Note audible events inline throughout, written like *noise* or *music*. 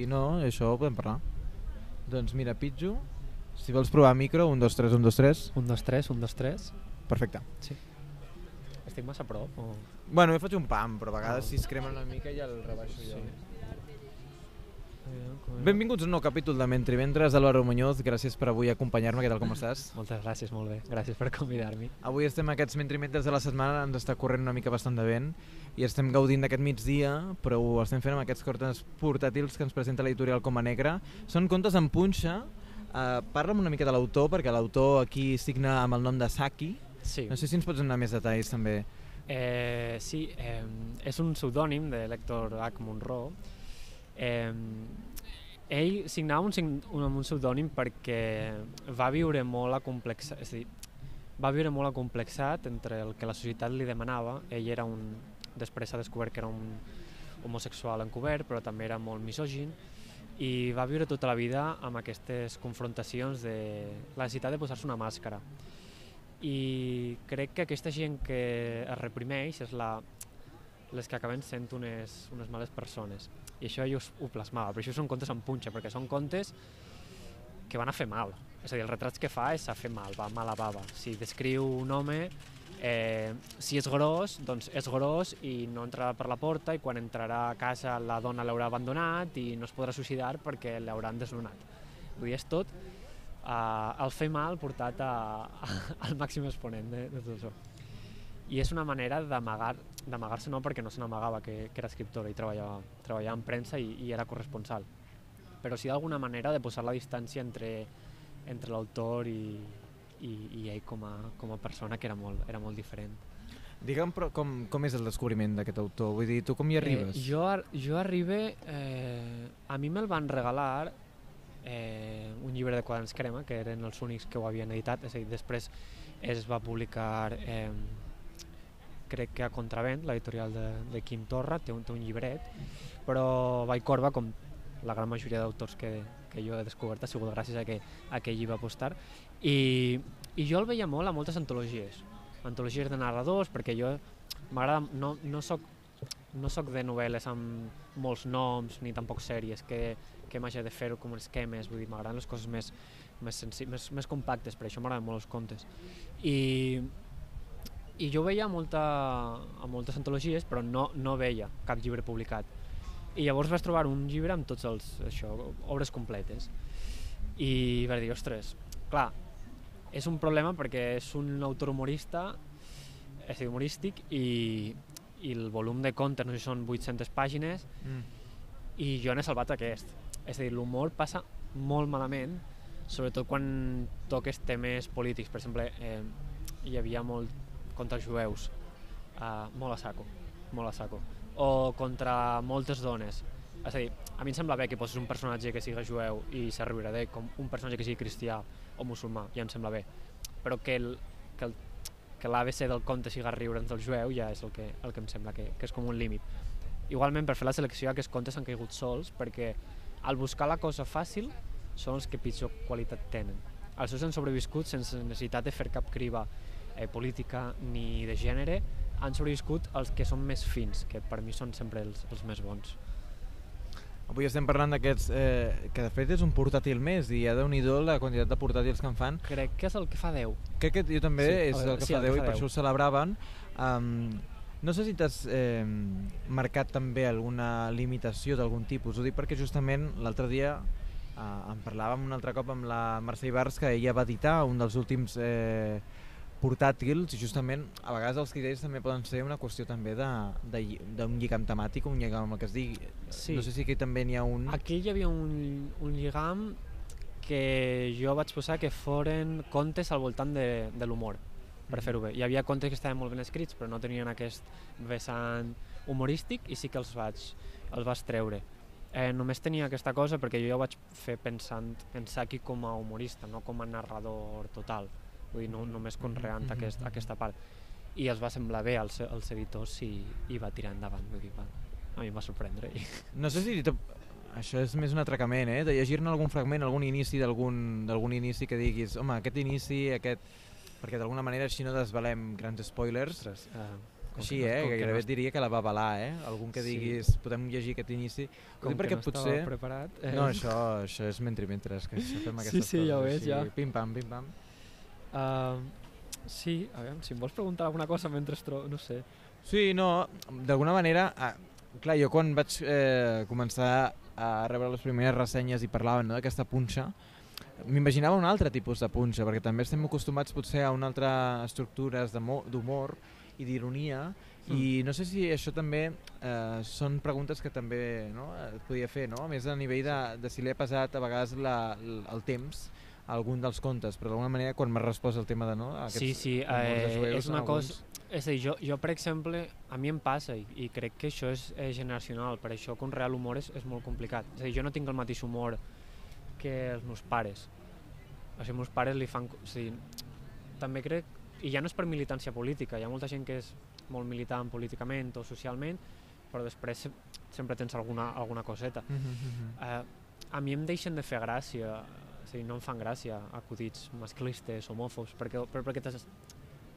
I no, això ho podem parlar. Doncs mira, Pitjo, si vols provar micro, un, dos, tres, un, dos, tres. Un, dos, tres, un, dos, tres. Perfecte. Estic massa a prop? O... Bueno, jo faig un pam, però a vegades Ah. si es crema una mica ja el rebaixo jo. Benvinguts a un nou capítol de Mentre Ventres, Álvaro Muñoz, gràcies per avui acompanyar-me, què tal, com estàs? Moltes gràcies, molt bé. Gràcies per convidar-me. Avui estem aquests Mentre Ventres de la setmana, ens està corrent una mica bastant de vent i estem gaudint d'aquest migdia, però ho estem fent amb aquests cortes portàtils que ens presenta l'editorial Coma Negra. Són contes en punxa, uh, parla'm una mica de l'autor, perquè l'autor aquí signa amb el nom de Saki. Sí. No sé si ens pots donar més detalls també. Eh, sí, eh, és un pseudònim de l'Hèctor H. Monró. Eh, ell signava un, un, un pseudònim perquè va viure molt acomplexat, és a dir, va viure molt acomplexat entre el que la societat li demanava. Ell era un... Després s'ha descobert que era un homosexual encobert, però també era molt misògin, i va viure tota la vida amb aquestes confrontacions de la necessitat de posar-se una màscara i crec que aquesta gent que es reprimeix és la, les que acaben sent unes, unes males persones i això jo ho plasmava, per això són contes en punxa perquè són contes que van a fer mal. És a dir, els retrats que fa és a fer mal, va a bava si descriu un home eh, si és gros, doncs és gros i no entrarà per la porta i quan entrarà a casa la dona l'haurà abandonat i no es podrà suïcidar perquè l'hauran desnonat vull dir, és tot uh, el fer mal portat a, a, *laughs* al màxim exponent de, de tot això. I és una manera d'amagar d'amagar-se no perquè no se n'amagava que, que era escriptora i treballava, treballava en premsa i, i era corresponsal, però sí d'alguna manera de posar la distància entre, entre l'autor i, i, i ell com a, com a persona que era molt, era molt diferent. Digue'm però, com, com és el descobriment d'aquest autor? Vull dir, tu com hi arribes? Eh, jo, jo arribe... Eh, a mi me'l van regalar eh, un llibre de quaderns crema, que eren els únics que ho havien editat, és a dir, després es va publicar, eh, crec que a Contravent, l'editorial de, de Quim Torra, té un, té un llibret, però Vallcorba, com la gran majoria d'autors que, que jo he descobert, ha sigut gràcies a que, a que ell hi va apostar, i, i jo el veia molt a moltes antologies, antologies de narradors, perquè jo m'agrada, no, no soc no sóc de novel·les amb molts noms ni tampoc sèries que, que m'hagi de fer com esquemes, vull dir, m'agraden les coses més, més, sensi més, més compactes, per això m'agraden molt els contes. I, i jo veia molta, a moltes antologies, però no, no veia cap llibre publicat. I llavors vaig trobar un llibre amb tots els, això, obres completes. I vaig dir, ostres, clar, és un problema perquè és un autor humorista, és dir, humorístic, i, i el volum de contes, no sé si són 800 pàgines, Mm. i jo n'he salvat aquest. És a dir, l'humor passa molt malament, sobretot quan toques temes polítics. Per exemple, eh, hi havia molt contra els jueus, eh, molt a saco, molt a saco. O contra moltes dones. És a dir, a mi em sembla bé que poses un personatge que siga jueu i s'arribarà bé, com un personatge que sigui cristià o musulmà, ja em sembla bé. Però que el, que el que l'ABC del conte siga riure'ns del jueu ja és el que, el que em sembla que, que és com un límit. Igualment, per fer la selecció, aquests contes han caigut sols perquè al buscar la cosa fàcil són els que pitjor qualitat tenen. Els seus han sobreviscut sense necessitat de fer cap criba eh, política ni de gènere, han sobreviscut els que són més fins, que per mi són sempre els, els més bons. Avui estem parlant d'aquests, eh, que de fet és un portàtil més i ja déu nhi la quantitat de portàtils que en fan. Crec que és el que fa Déu. Crec que jo també Sí, és veure, el que sí, fa el que Déu i fa per això ho celebraven. Um, no sé si t'has eh, marcat també alguna limitació d'algun tipus. Ho dic perquè justament l'altre dia eh, en parlàvem un altre cop amb la Mercè Ibarz que ella va editar un dels últims eh, portàtils justament a vegades els criteris també poden ser una qüestió també de- de lli- d'un lligam temàtic, un lligam amb el que es digui. Sí. No sé si aquí també n'hi ha un... Aquí hi havia un, un lligam que jo vaig posar que foren contes al voltant de, de l'humor, per Mhm. fer-ho bé. Hi havia contes que estaven molt ben escrits, però no tenien aquest vessant humorístic i sí que els vaig, els vaig treure. Eh, només tenia aquesta cosa perquè jo ja ho vaig fer pensant en Saki com a humorista, no com a narrador total. Vull dir, no, només conreant Mhm. aquest, aquesta part. I els va semblar bé als, als editors i, i va tirar endavant. Vull dir, va, a mi em va sorprendre. I... No sé si... Això és més un atracament, eh? De llegir-ne algun fragment, algun inici d'algun inici que diguis home, aquest inici, aquest... Perquè d'alguna manera així no desvalem grans spoilers. Ostres, uh, Com Així, eh? com Que que gairebé no diria que la va avalar, eh? Algun que Sí. diguis, podem llegir aquest inici. Com dic que perquè no potser... preparat. Eh, No, això, això és mentre mentre, que això fem aquestes sí, ja ho coses veig, ja. Pim-pam, pim-pam. Uh, sí, a veure, si em vols preguntar alguna cosa mentre es trobo, no sé. Sí, no, d'alguna manera, ah, clar, jo quan vaig eh, començar a rebre les primeres ressenyes i parlaven no, d'aquesta punxa, m'imaginava un altre tipus de punxa, perquè també estem acostumats potser a una altra estructures d'humor i d'ironia, i no sé si això també eh, són preguntes que també no, et podia fer, no? a més a nivell de, de si li ha pesat a vegades la, el, el temps algun dels contes, però d'alguna manera quan m'has respost el tema de no, aquests Sí, sí, eh, jueus és una en cosa... alguns- És a dir, jo, jo, per exemple, a mi em passa i, i crec que això és, és generacional, per això conrear l'humor és, és molt complicat. És a dir, jo no tinc el mateix humor que els meus pares. O sigui, els meus pares li fan... O sigui, també crec... I ja no és per militància política, hi ha molta gent que és molt militant políticament o socialment, però després se- sempre tens alguna, alguna coseta. Mhm, mhm. Uh, a mi em deixen de fer gràcia, o sigui, no em fan gràcia acudits masclistes, homòfobs, perquè, però perquè t'has-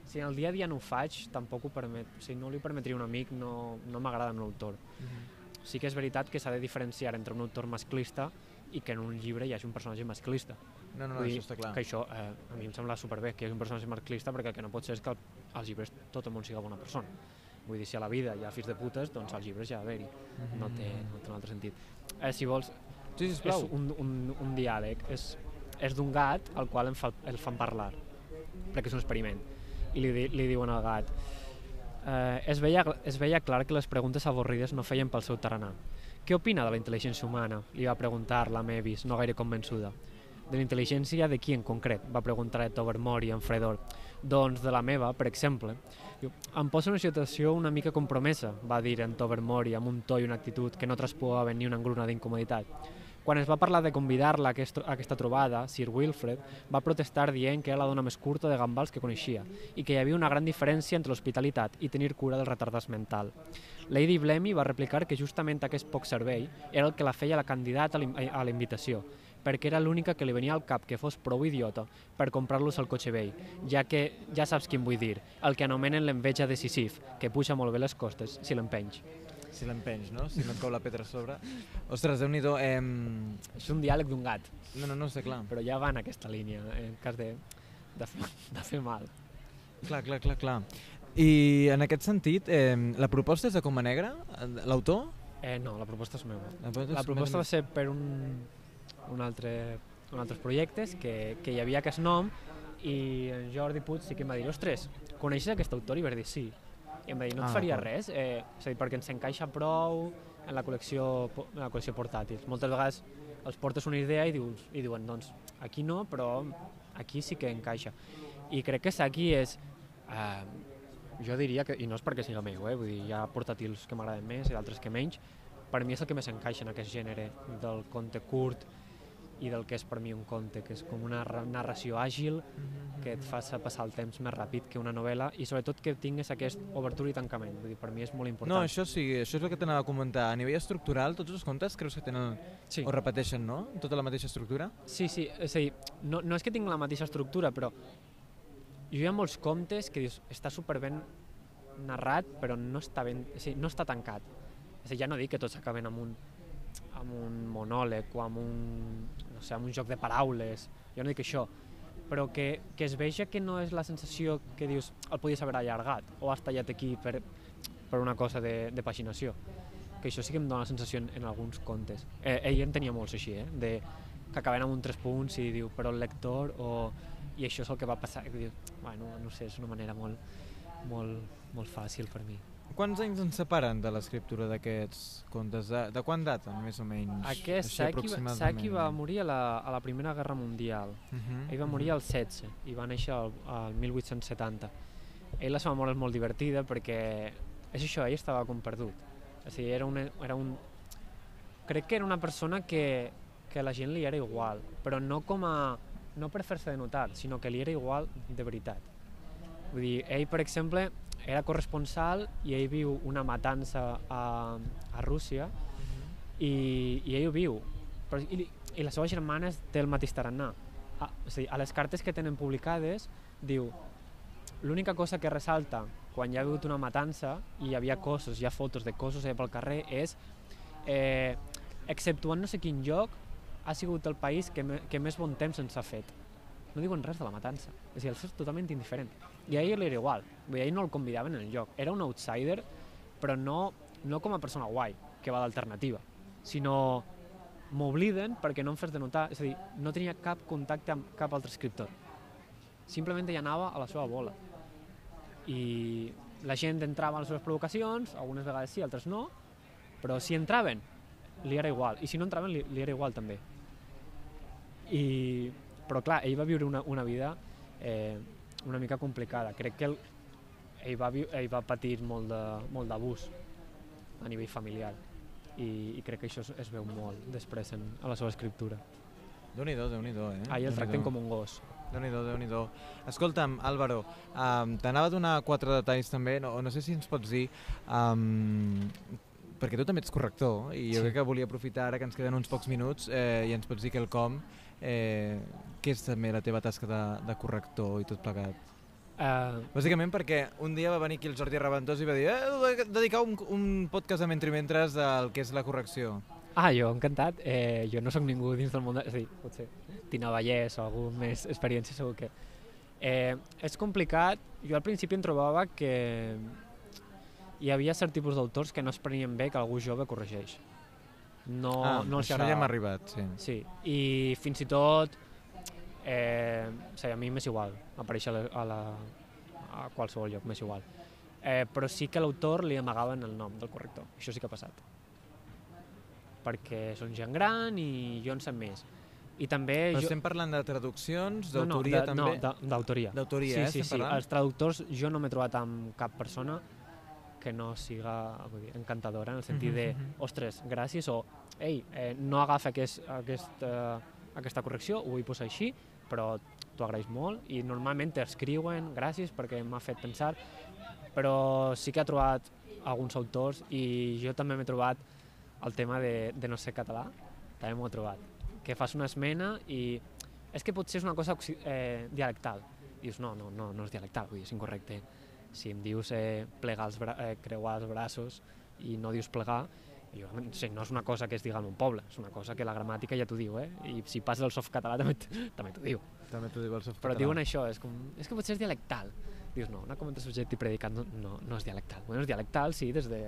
si en el dia a dia no ho faig, tampoc ho permet. O sigui, no li permetria un amic, no, no m'agrada un autor. Mhm. Sí que és veritat que s'ha de diferenciar entre un autor masclista i que en un llibre hi hagi un personatge masclista. No, no, no, dir això està clar. Que això eh, a mi em sembla superbé, que hi hagi un personatge masclista, perquè el que no pot ser és que al- als llibres tot el món siga bona persona. Vull dir, si a la vida hi ha fills de putes, doncs als llibres ja ha d'haver-hi. No, té, no té un altre sentit. Eh, si vols, Sí, és un, un, un diàleg, és, és d'un gat al qual em fa, el fan parlar, perquè és un experiment. I li, li diuen al gat, eh, es, veia, es veia clar que les preguntes avorrides no feien pel seu tarannà. Què opina de la intel·ligència humana? Li va preguntar la Mavis, no gaire convençuda. De la intel·ligència de qui en concret? Va preguntar Tobermory en fredor. Doncs de la meva, per exemple. Diu, em posa en una situació una mica compromesa, va dir en Tobermory amb un to i una actitud que no traspuava ni una engruna d'incomoditat. Quan es va parlar de convidar-la a, aquest, a aquesta trobada, Sir Wilfred va protestar dient que era la dona més curta de gambals que coneixia i que hi havia una gran diferència entre l'hospitalitat i tenir cura del retardats mental. Lady Blemmy va replicar que justament aquest poc servei era el que la feia la candidata a la invitació, perquè era l'única que li venia al cap que fos prou idiota per comprar-los el cotxe vell, ja que ja saps quin vull dir, el que anomenen l'enveja de Sisif, que puja molt bé les costes si l'empenys. Si l'empenys, no? Si no et cau la pedra a sobre. Ostres, déu-n'hi-do. Eh... És un diàleg d'un gat, No, no, no, està clar. però ja va en aquesta línia, en cas de, de, fer, de fer mal. Clar, clar, clar, clar. I en aquest sentit, eh, la proposta és de Coma Negra? L'autor? Eh, no, la proposta és meva. La proposta, La proposta va ser per un, un, altre, un altres projectes que, que hi havia aquest nom i en Jordi Puig sí que em va dir ostres, coneixes aquest autor? I vaig dir sí. I em va dir, no et Ah, faria res? Eh, és a dir, perquè ens encaixa prou en la col·lecció, en la col·lecció portàtil. Moltes vegades els portes una idea i, dius, i diuen, doncs, aquí no, però aquí sí que encaixa. I crec que aquí és... Eh, jo diria que, i no és perquè siga meu, eh, vull dir, hi ha portàtils que m'agraden més i d'altres que menys, per mi és el que més encaixa en aquest gènere del conte curt i del que és per mi un conte, que és com una ra- narració àgil que et fa passar el temps més ràpid que una novel·la i sobretot que tingues aquest obertura i tancament. Vull dir, per mi és molt important. No, això sí, això és el que t'anava a comentar. A nivell estructural, tots els contes creus que tenen sí. o repeteixen, no? Tota la mateixa estructura? sí, sí, és a dir, no, no és que tingui la mateixa estructura, però jo hi ha molts contes que dius, està superben narrat, però no està, ben, o sigui, no està tancat. És a dir, ja no dic que tots acaben amb un, amb un monòleg o amb un, no sé, amb un joc de paraules, jo no dic això, però que, que es veja que no és la sensació que dius el podies haver allargat o has tallat aquí per, per una cosa de, de paginació que això sí que em dona la sensació en, en alguns contes eh, ell en tenia molts així eh? de, que acaben amb un tres punts i diu però el lector o, i això és el que va passar i diu, bueno, no sé, és una manera molt, molt, molt fàcil per mi Quants anys ens separen de l'escriptura d'aquests contes? De, de quan daten, més o menys? aquest Saki? Saki va morir a la, a la Primera Guerra Mundial Uh -huh, Ell va morir al 16 i va néixer al, al 1870. Ell la seva mort és molt divertida perquè és això, ell estava com perdut. O sigui, era, una, era un... Crec que era una persona que, que a la gent li era igual, però no com a... no per fer-se de notar, sinó que li era igual de veritat. Vull dir, ell, per exemple, era corresponsal i ell viu una matança a, a Rússia i, i ell ho viu. Però, i, I la seva germana té el mateix tarannà. A, o sigui, a les cartes que tenen publicades diu l'única cosa que ressalta quan hi ha hagut una matança i hi havia cossos, hi ha fotos de cossos pel carrer, és, eh, exceptuant no sé quin lloc, ha sigut el país que, me, que més bon temps ens ha fet. No diuen res de la matança. És a dir, els és totalment indiferent. I a ell li era igual. Vull dir, a ell no el convidaven en el lloc. Era un outsider, però no, no com a persona guai, que va d'alternativa, sinó m'obliden perquè no em fes de notar, és a dir, no tenia cap contacte amb cap altre escriptor. Simplement hi anava a la seva bola. I la gent entrava a les seves provocacions, algunes vegades sí, altres no, però si entraven, li era igual, i si no entraven, li, li era igual també. I, però clar, ell va viure una, una vida eh, una mica complicada. Crec que el, ell, va, ell va patir molt d'abús a nivell familiar i, i crec que això es, es veu molt després en, a la seva escriptura. Déu-n'hi-do, déu nhi déu eh? Ah, i el tracten com un gos. Déu nhi déu Escolta'm, Álvaro, um, t'anava a donar quatre detalls també, no, no sé si ens pots dir, um, perquè tu també ets corrector, i jo Sí. crec que volia aprofitar ara que ens queden uns pocs minuts eh, i ens pots dir que el com, eh, què és també la teva tasca de, de corrector i tot plegat? Uh, Bàsicament perquè un dia va venir aquí el Jordi Reventós i va dir eh, dedicar un, un podcast a Mentre Mentres del que és la correcció. ah, jo, encantat. Eh, jo no sóc ningú dins del món, de... és a dir, potser Tina Vallès o algú més experiència segur que... Eh, és complicat. Jo al principi em trobava que hi havia cert tipus d'autors que no es prenien bé que algú jove corregeix. No, ah, no els això ja agradava. arribat, sí. Sí, i fins i tot eh, o sigui, a mi m'és igual aparèixer a la, a, la, a qualsevol lloc, m'és igual. Eh, però sí que a l'autor li amagaven el nom del corrector, això sí que ha passat. Perquè són gent gran i jo en sé més. I també... Però jo... estem parlant de traduccions, no, no, d'autoria de- també? No, d'autoria. D'autoria, sí, eh, sí, sí. parlant? Els traductors jo no m'he trobat amb cap persona que no siga vull dir, encantadora en el sentit de, Mhm, mhm. ostres, gràcies, o ei, eh, no agafa aquest, aquest, eh, aquesta correcció, ho vull posar així, però t'ho agraeix molt i normalment t'escriuen gràcies perquè m'ha fet pensar, però sí que ha trobat alguns autors i jo també m'he trobat el tema de, de no ser català, també m'ho he trobat, que fas una esmena i és que potser és una cosa eh, dialectal. Dius, no, no, no, no és dialectal, vull dir, és incorrecte. Si em dius eh, plegar els bra eh, creuar els braços i no dius plegar, jo, no és una cosa que es diga en un poble, és una cosa que la gramàtica ja t'ho diu, eh? I si passes el soft català *laughs* també, també t'ho diu. També t'ho diu el soft Però diuen això, és, com, és que potser és dialectal. Dius, no, una comenta subjecte i predicat no, no, no és dialectal. Bueno, és dialectal, sí, des de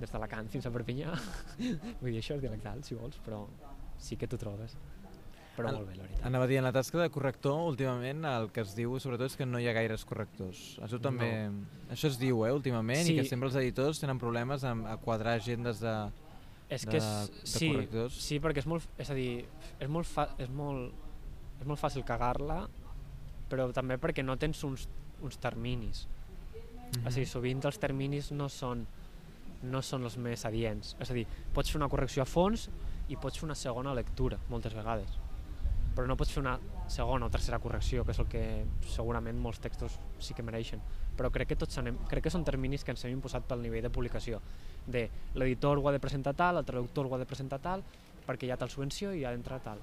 des d'Alacant fins a Perpinyà. *laughs* Vull dir, això és dialectal, si vols, però sí que t'ho trobes. Però El- molt bé, la veritat. Anava a dir, en la tasca de corrector, últimament, el que es diu, sobretot, és que no hi ha gaires correctors. Això també... Això es diu, eh, últimament, Sí. i que sempre els editors tenen problemes amb, a quadrar agendes de... És de- que és, de sí, correctors. sí, perquè és molt, és a dir, és molt, fa, és molt, és molt fàcil cagar-la, però també perquè no tens uns, uns terminis. Mhm. O sigui, sovint els terminis no són, no són els més adients. És a dir, pots fer una correcció a fons i pots fer una segona lectura, moltes vegades. Però no pots fer una segona o tercera correcció, que és el que segurament molts textos sí que mereixen. Però crec que tots anem, crec que són terminis que ens hem imposat pel nivell de publicació. De l'editor ho ha de presentar tal, el traductor ho ha de presentar tal, perquè hi ha tal subvenció i ha d'entrar tal.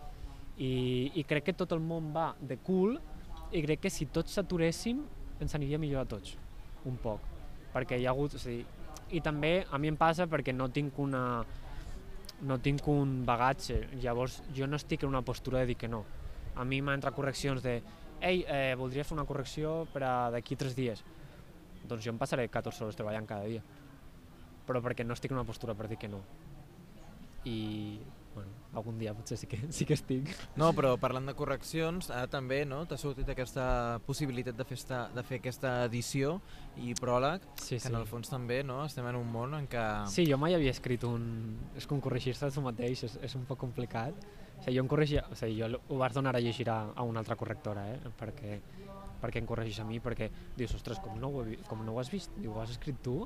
I, I crec que tot el món va de cul i crec que si tots s'aturéssim ens aniria millor a tots, un poc. Perquè hi ha hagut... A dir, I també a mi em passa perquè no tinc una no tinc un bagatge, llavors jo no estic en una postura de dir que no. A mi m'han entrat correccions de ei, eh, voldria fer una correcció per a d'aquí tres dies. Doncs jo em passaré 14 hores treballant cada dia. Però perquè no estic en una postura per dir que no. I, bueno, algun dia potser sí que, sí que estic. No, però parlant de correccions, ara també no, t'ha sortit aquesta possibilitat de fer, esta, de fer aquesta edició i pròleg, Sí, que en el fons també no, estem en un món en què... Sí, jo mai havia escrit un... És com corregir-se a tu mateix, és, és un poc complicat. O sigui, jo em corregia... O sigui, jo ho vas donar a llegir a, a una altra correctora, eh? Perquè, perquè em corregis a mi, perquè dius, ostres, com no ho, he, com no ho has vist? Diu, ho has escrit tu?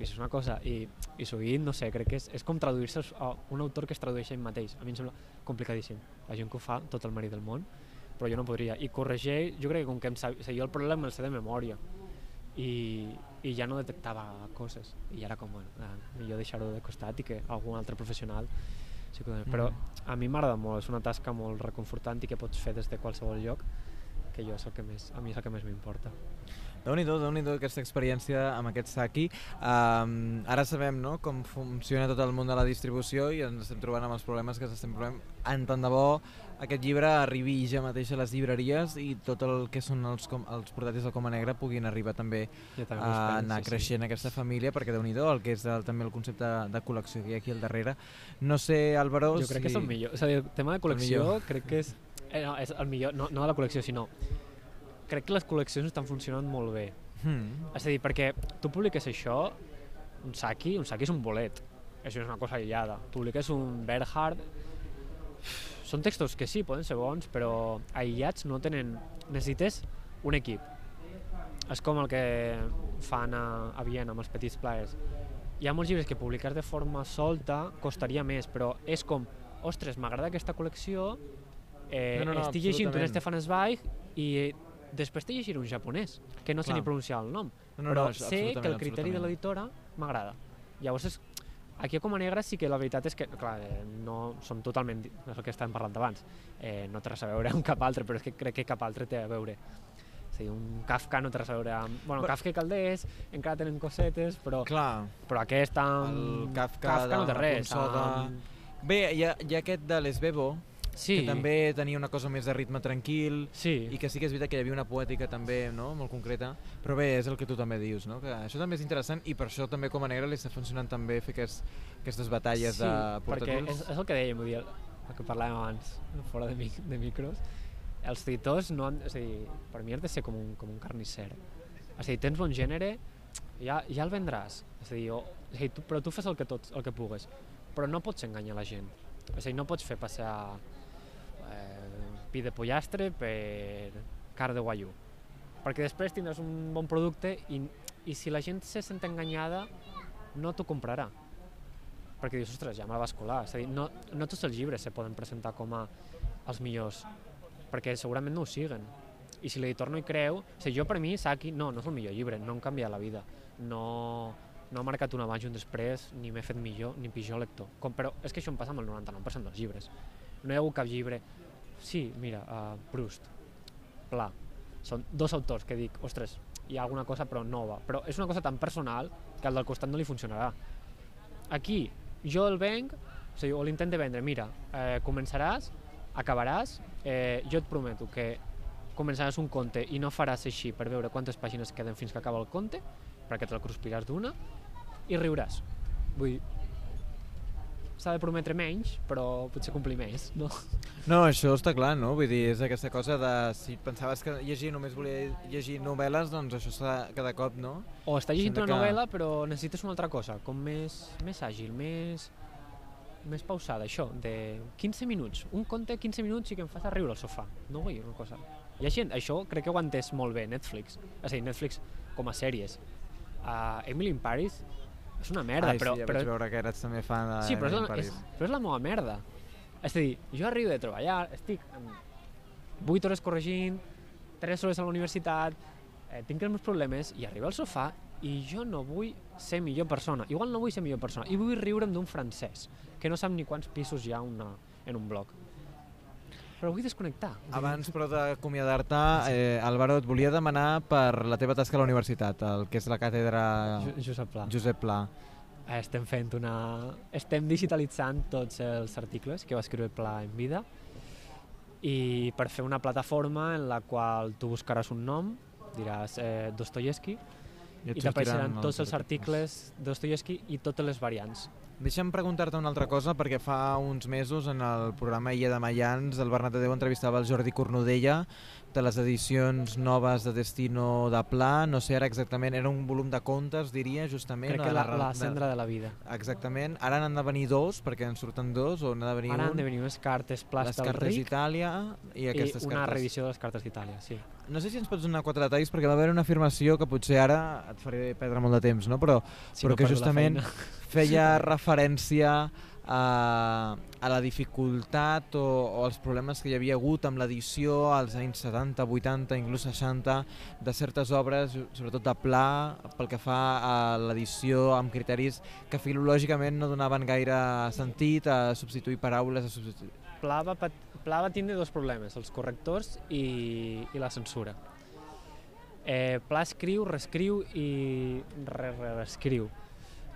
I és una cosa, i, i sovint, no sé, crec que és, és com traduir-se a un autor que es tradueix a ell mateix. A mi em sembla complicadíssim. La gent que ho fa, tot el mèrit del món, però jo no podria. I corregir, jo crec que com que em sab... o sigui, jo el problema el sé de memòria i, i ja no detectava coses i era com, bueno, eh, millor deixar-ho de costat i que algun altre professional sí que però a mi m'agrada molt, és una tasca molt reconfortant i que pots fer des de qualsevol lloc que jo és el que més, a mi és el que més m'importa déu nhi déu aquesta experiència amb aquest Saki. Um, ara sabem no, com funciona tot el món de la distribució i ens estem trobant amb els problemes que ens estem trobant. En tant de bo aquest llibre arribi ja mateix a les llibreries i tot el que són els, com, els portàtils de Coma Negra puguin arribar també, Ja a anar sí, sí. creixent aquesta família, perquè déu nhi el que és el, també el concepte de, de col·lecció que hi ha aquí al darrere. No sé, Álvaro, Jo crec si... que és el millor. És a dir, el tema de col·lecció crec que és... Eh, no, és el millor, no, no de la col·lecció, sinó... Crec que les col·leccions estan funcionant molt bé. Hmm. És a dir, perquè tu publiques això, un saki, un saki és un bolet. Això és una cosa aïllada. Publiques un Bernhard... Són textos que sí, poden ser bons, però aïllats no tenen... Necessites un equip. És com el que fan a, a Viena amb els petits plaers. Hi ha molts llibres que publicar de forma solta costaria més, però és com, ostres, m'agrada aquesta col·lecció, eh, No, no, no, estic llegint un. Stefan Zweig i després t'he llegiré un japonès, que no sé Clar. ni pronunciar el nom, No, no, però no, sé que el criteri de l'editora m'agrada. Llavors, és, aquí a Coma Negra sí que la veritat és que, clar, eh, no som totalment, és el que estàvem parlant abans, eh, no té res a veure amb cap altre, però és que crec que cap altre té a veure. És a dir, un Kafka no té res a veure amb... Bueno, Però- Kafka i Caldés encara tenen cosetes, però, Clar, però aquest amb... El Kafka Kafka no de té res. Amb... Bé, hi ha, hi ha aquest de l'Esbebo, Sí, que també tenia una cosa més de ritme tranquil, sí. i que sí que és veritat que hi havia una poètica també no? molt concreta, però bé, és el que tu també dius, no? que això també és interessant i per això també com a negre li està funcionant també fer aquest, aquestes batalles sí, de perquè portàtils. és, és el que dèiem, dir, el que parlàvem abans, fora de, mic de micros, els editors no han, és a dir, per mi has de ser com un, com un carnisser. És a dir, tens bon gènere, ja, ja el vendràs. És a dir, o, és a dir tu, però tu fes el que, tot, el que pugues. Però no pots enganyar la gent. És a dir, no pots fer passar eh, pi de pollastre per car de guaiú. Perquè després tindràs un bon producte i, i si la gent se sent enganyada, no t'ho comprarà perquè dius, ostres, ja me vas colar. És a dir, no, no tots els llibres se poden presentar com a els millors, perquè segurament no ho siguen. I si l'editor no hi creu... O sigui, jo per mi, Saki, no, no és el millor llibre, no em canvia la vida. No, no ha marcat un abans i un després, ni m'he fet millor ni pitjor lector. Com, però és que això em passa amb el 99% dels llibres. No hi ha hagut cap llibre... Sí, mira, uh, Proust, Pla. Són dos autors que dic, ostres, hi ha alguna cosa però nova. Però és una cosa tan personal que al del costat no li funcionarà. Aquí, jo el venc, o, sigui, o l'intent de vendre, mira, eh, començaràs, acabaràs, eh, jo et prometo que començaràs un conte i no faràs així per veure quantes pàgines queden fins que acaba el conte, perquè te la cruspiràs d'una, i riuràs. Vull dir, s'ha de prometre menys, però potser complir més, no? No, això està clar, no? Vull dir, és aquesta cosa de si pensaves que llegir només volia llegir novel·les, doncs això està cada cop, no? O està llegint Sembla una que- novel·la però necessites una altra cosa, com més, més àgil, més, més pausada, això, de 15 minuts. Un conte 15 minuts i que em fas riure al sofà. No vull una cosa. Hi ha gent, això crec que ho ha entès molt bé Netflix. És a dir, Netflix com a sèries. Uh, Emily in Paris és una merda, Ai, però, sí, ja però, vaig veure que eres també fan de sí, però és, la, és, però és la meva merda. És a dir, jo arribo de treballar, estic amb 8 hores corregint, 3 hores a la universitat, eh, tinc els meus problemes i arribo al sofà i jo no vull ser millor persona. Igual no vull ser millor persona i vull riure'm d'un francès que no sap ni quants pisos hi ha una, en un bloc. Però vull desconnectar. Abans, però, d'acomiadar-te, eh, Álvaro, et volia demanar per la teva tasca a la universitat, el que és la càtedra Jo- Josep Pla. Josep Pla. Eh, Estem fent una... Estem digitalitzant tots els articles que va escriure Pla en vida i per fer una plataforma en la qual tu buscaràs un nom, diràs eh, Dostoyevsky et i t'apareixeran tots els articles de Dostoyevsky i totes les variants. Deixa'm preguntar-te una altra cosa, perquè fa uns mesos en el programa Illa de Mayans el Bernat de Déu entrevistava el Jordi Cornudella de les edicions noves de Destino de Pla, no sé ara exactament, era un volum de contes, diria, justament. Crec que la, la de- cendra de la vida. Exactament. Ara n'han de venir dos, perquè en surten dos, o n'ha de venir Ara un. han de venir unes cartes les Plasta del cartes Ric d'Itàlia i i aquestes una cartes. revisió de les cartes d'Itàlia, sí. No sé si ens pots donar quatre detalls, perquè va haver una afirmació que potser ara et faré perdre molt de temps, no? però Si Però no que la justament feia *laughs* referència a, a la dificultat o, o els problemes que hi havia hagut amb l'edició als anys 70, 80, inclús 60 de certes obres, sobretot de Pla, pel que fa a l'edició amb criteris que filològicament no donaven gaire sentit a substituir paraules, a substituir... Pla va, Pla va tindre dos problemes, els correctors i, i la censura. Eh, Pla escriu, reescriu i re -re.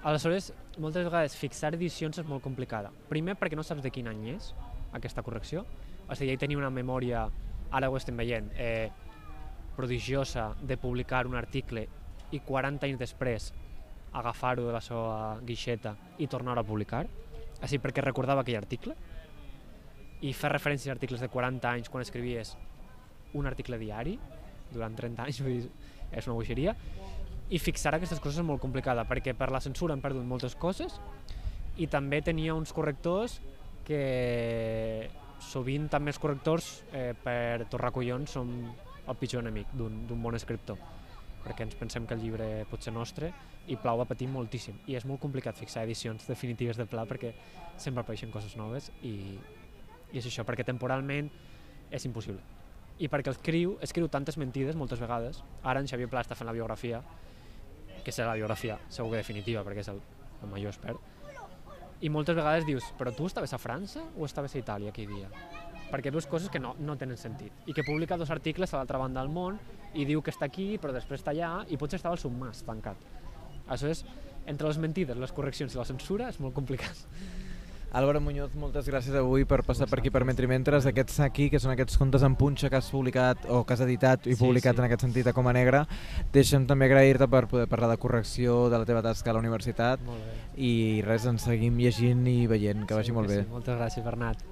Aleshores, moltes vegades fixar edicions és molt complicada. Primer perquè no saps de quin any és aquesta correcció. O sigui, ell tenia una memòria, ara ho estem veient, eh, prodigiosa de publicar un article i 40 anys després agafar-ho de la seva guixeta i tornar-ho a publicar, així perquè recordava aquell article i fer referència a articles de 40 anys quan escrivies un article diari durant 30 anys, vull dir, és una boixeria, i fixar aquestes coses és molt complicada perquè per la censura han perdut moltes coses i també tenia uns correctors que sovint també els correctors eh, per torrar collons són el pitjor enemic d'un bon escriptor perquè ens pensem que el llibre pot ser nostre i Plau va patir moltíssim. I és molt complicat fixar edicions definitives de Pla perquè sempre apareixen coses noves i, i és això, perquè temporalment és impossible i perquè escriu, escriu tantes mentides moltes vegades. Ara en Xavier Pla està fent la biografia que serà la biografia segur que definitiva perquè és el, el major expert. I moltes vegades dius, però tu estaves a França o estaves a Itàlia aquell dia? perquè veus coses que no, no tenen sentit. I que publica dos articles a l'altra banda del món i diu que està aquí però després està allà i potser estava al submàs tancat. Això és, entre les mentides, les correccions i la censura és molt complicat Álvaro Muñoz, moltes gràcies avui per passar per aquí per Mentre Mentres, aquests aquí, que són aquests contes en punxa que has publicat o que has editat i sí, publicat sí. en aquest sentit a Coma Negra. Deixa'm també agrair-te per poder parlar de correcció de la teva tasca a la universitat i res, ens seguim llegint i veient, que vagi sí, molt bé. Sí. Moltes gràcies, Bernat.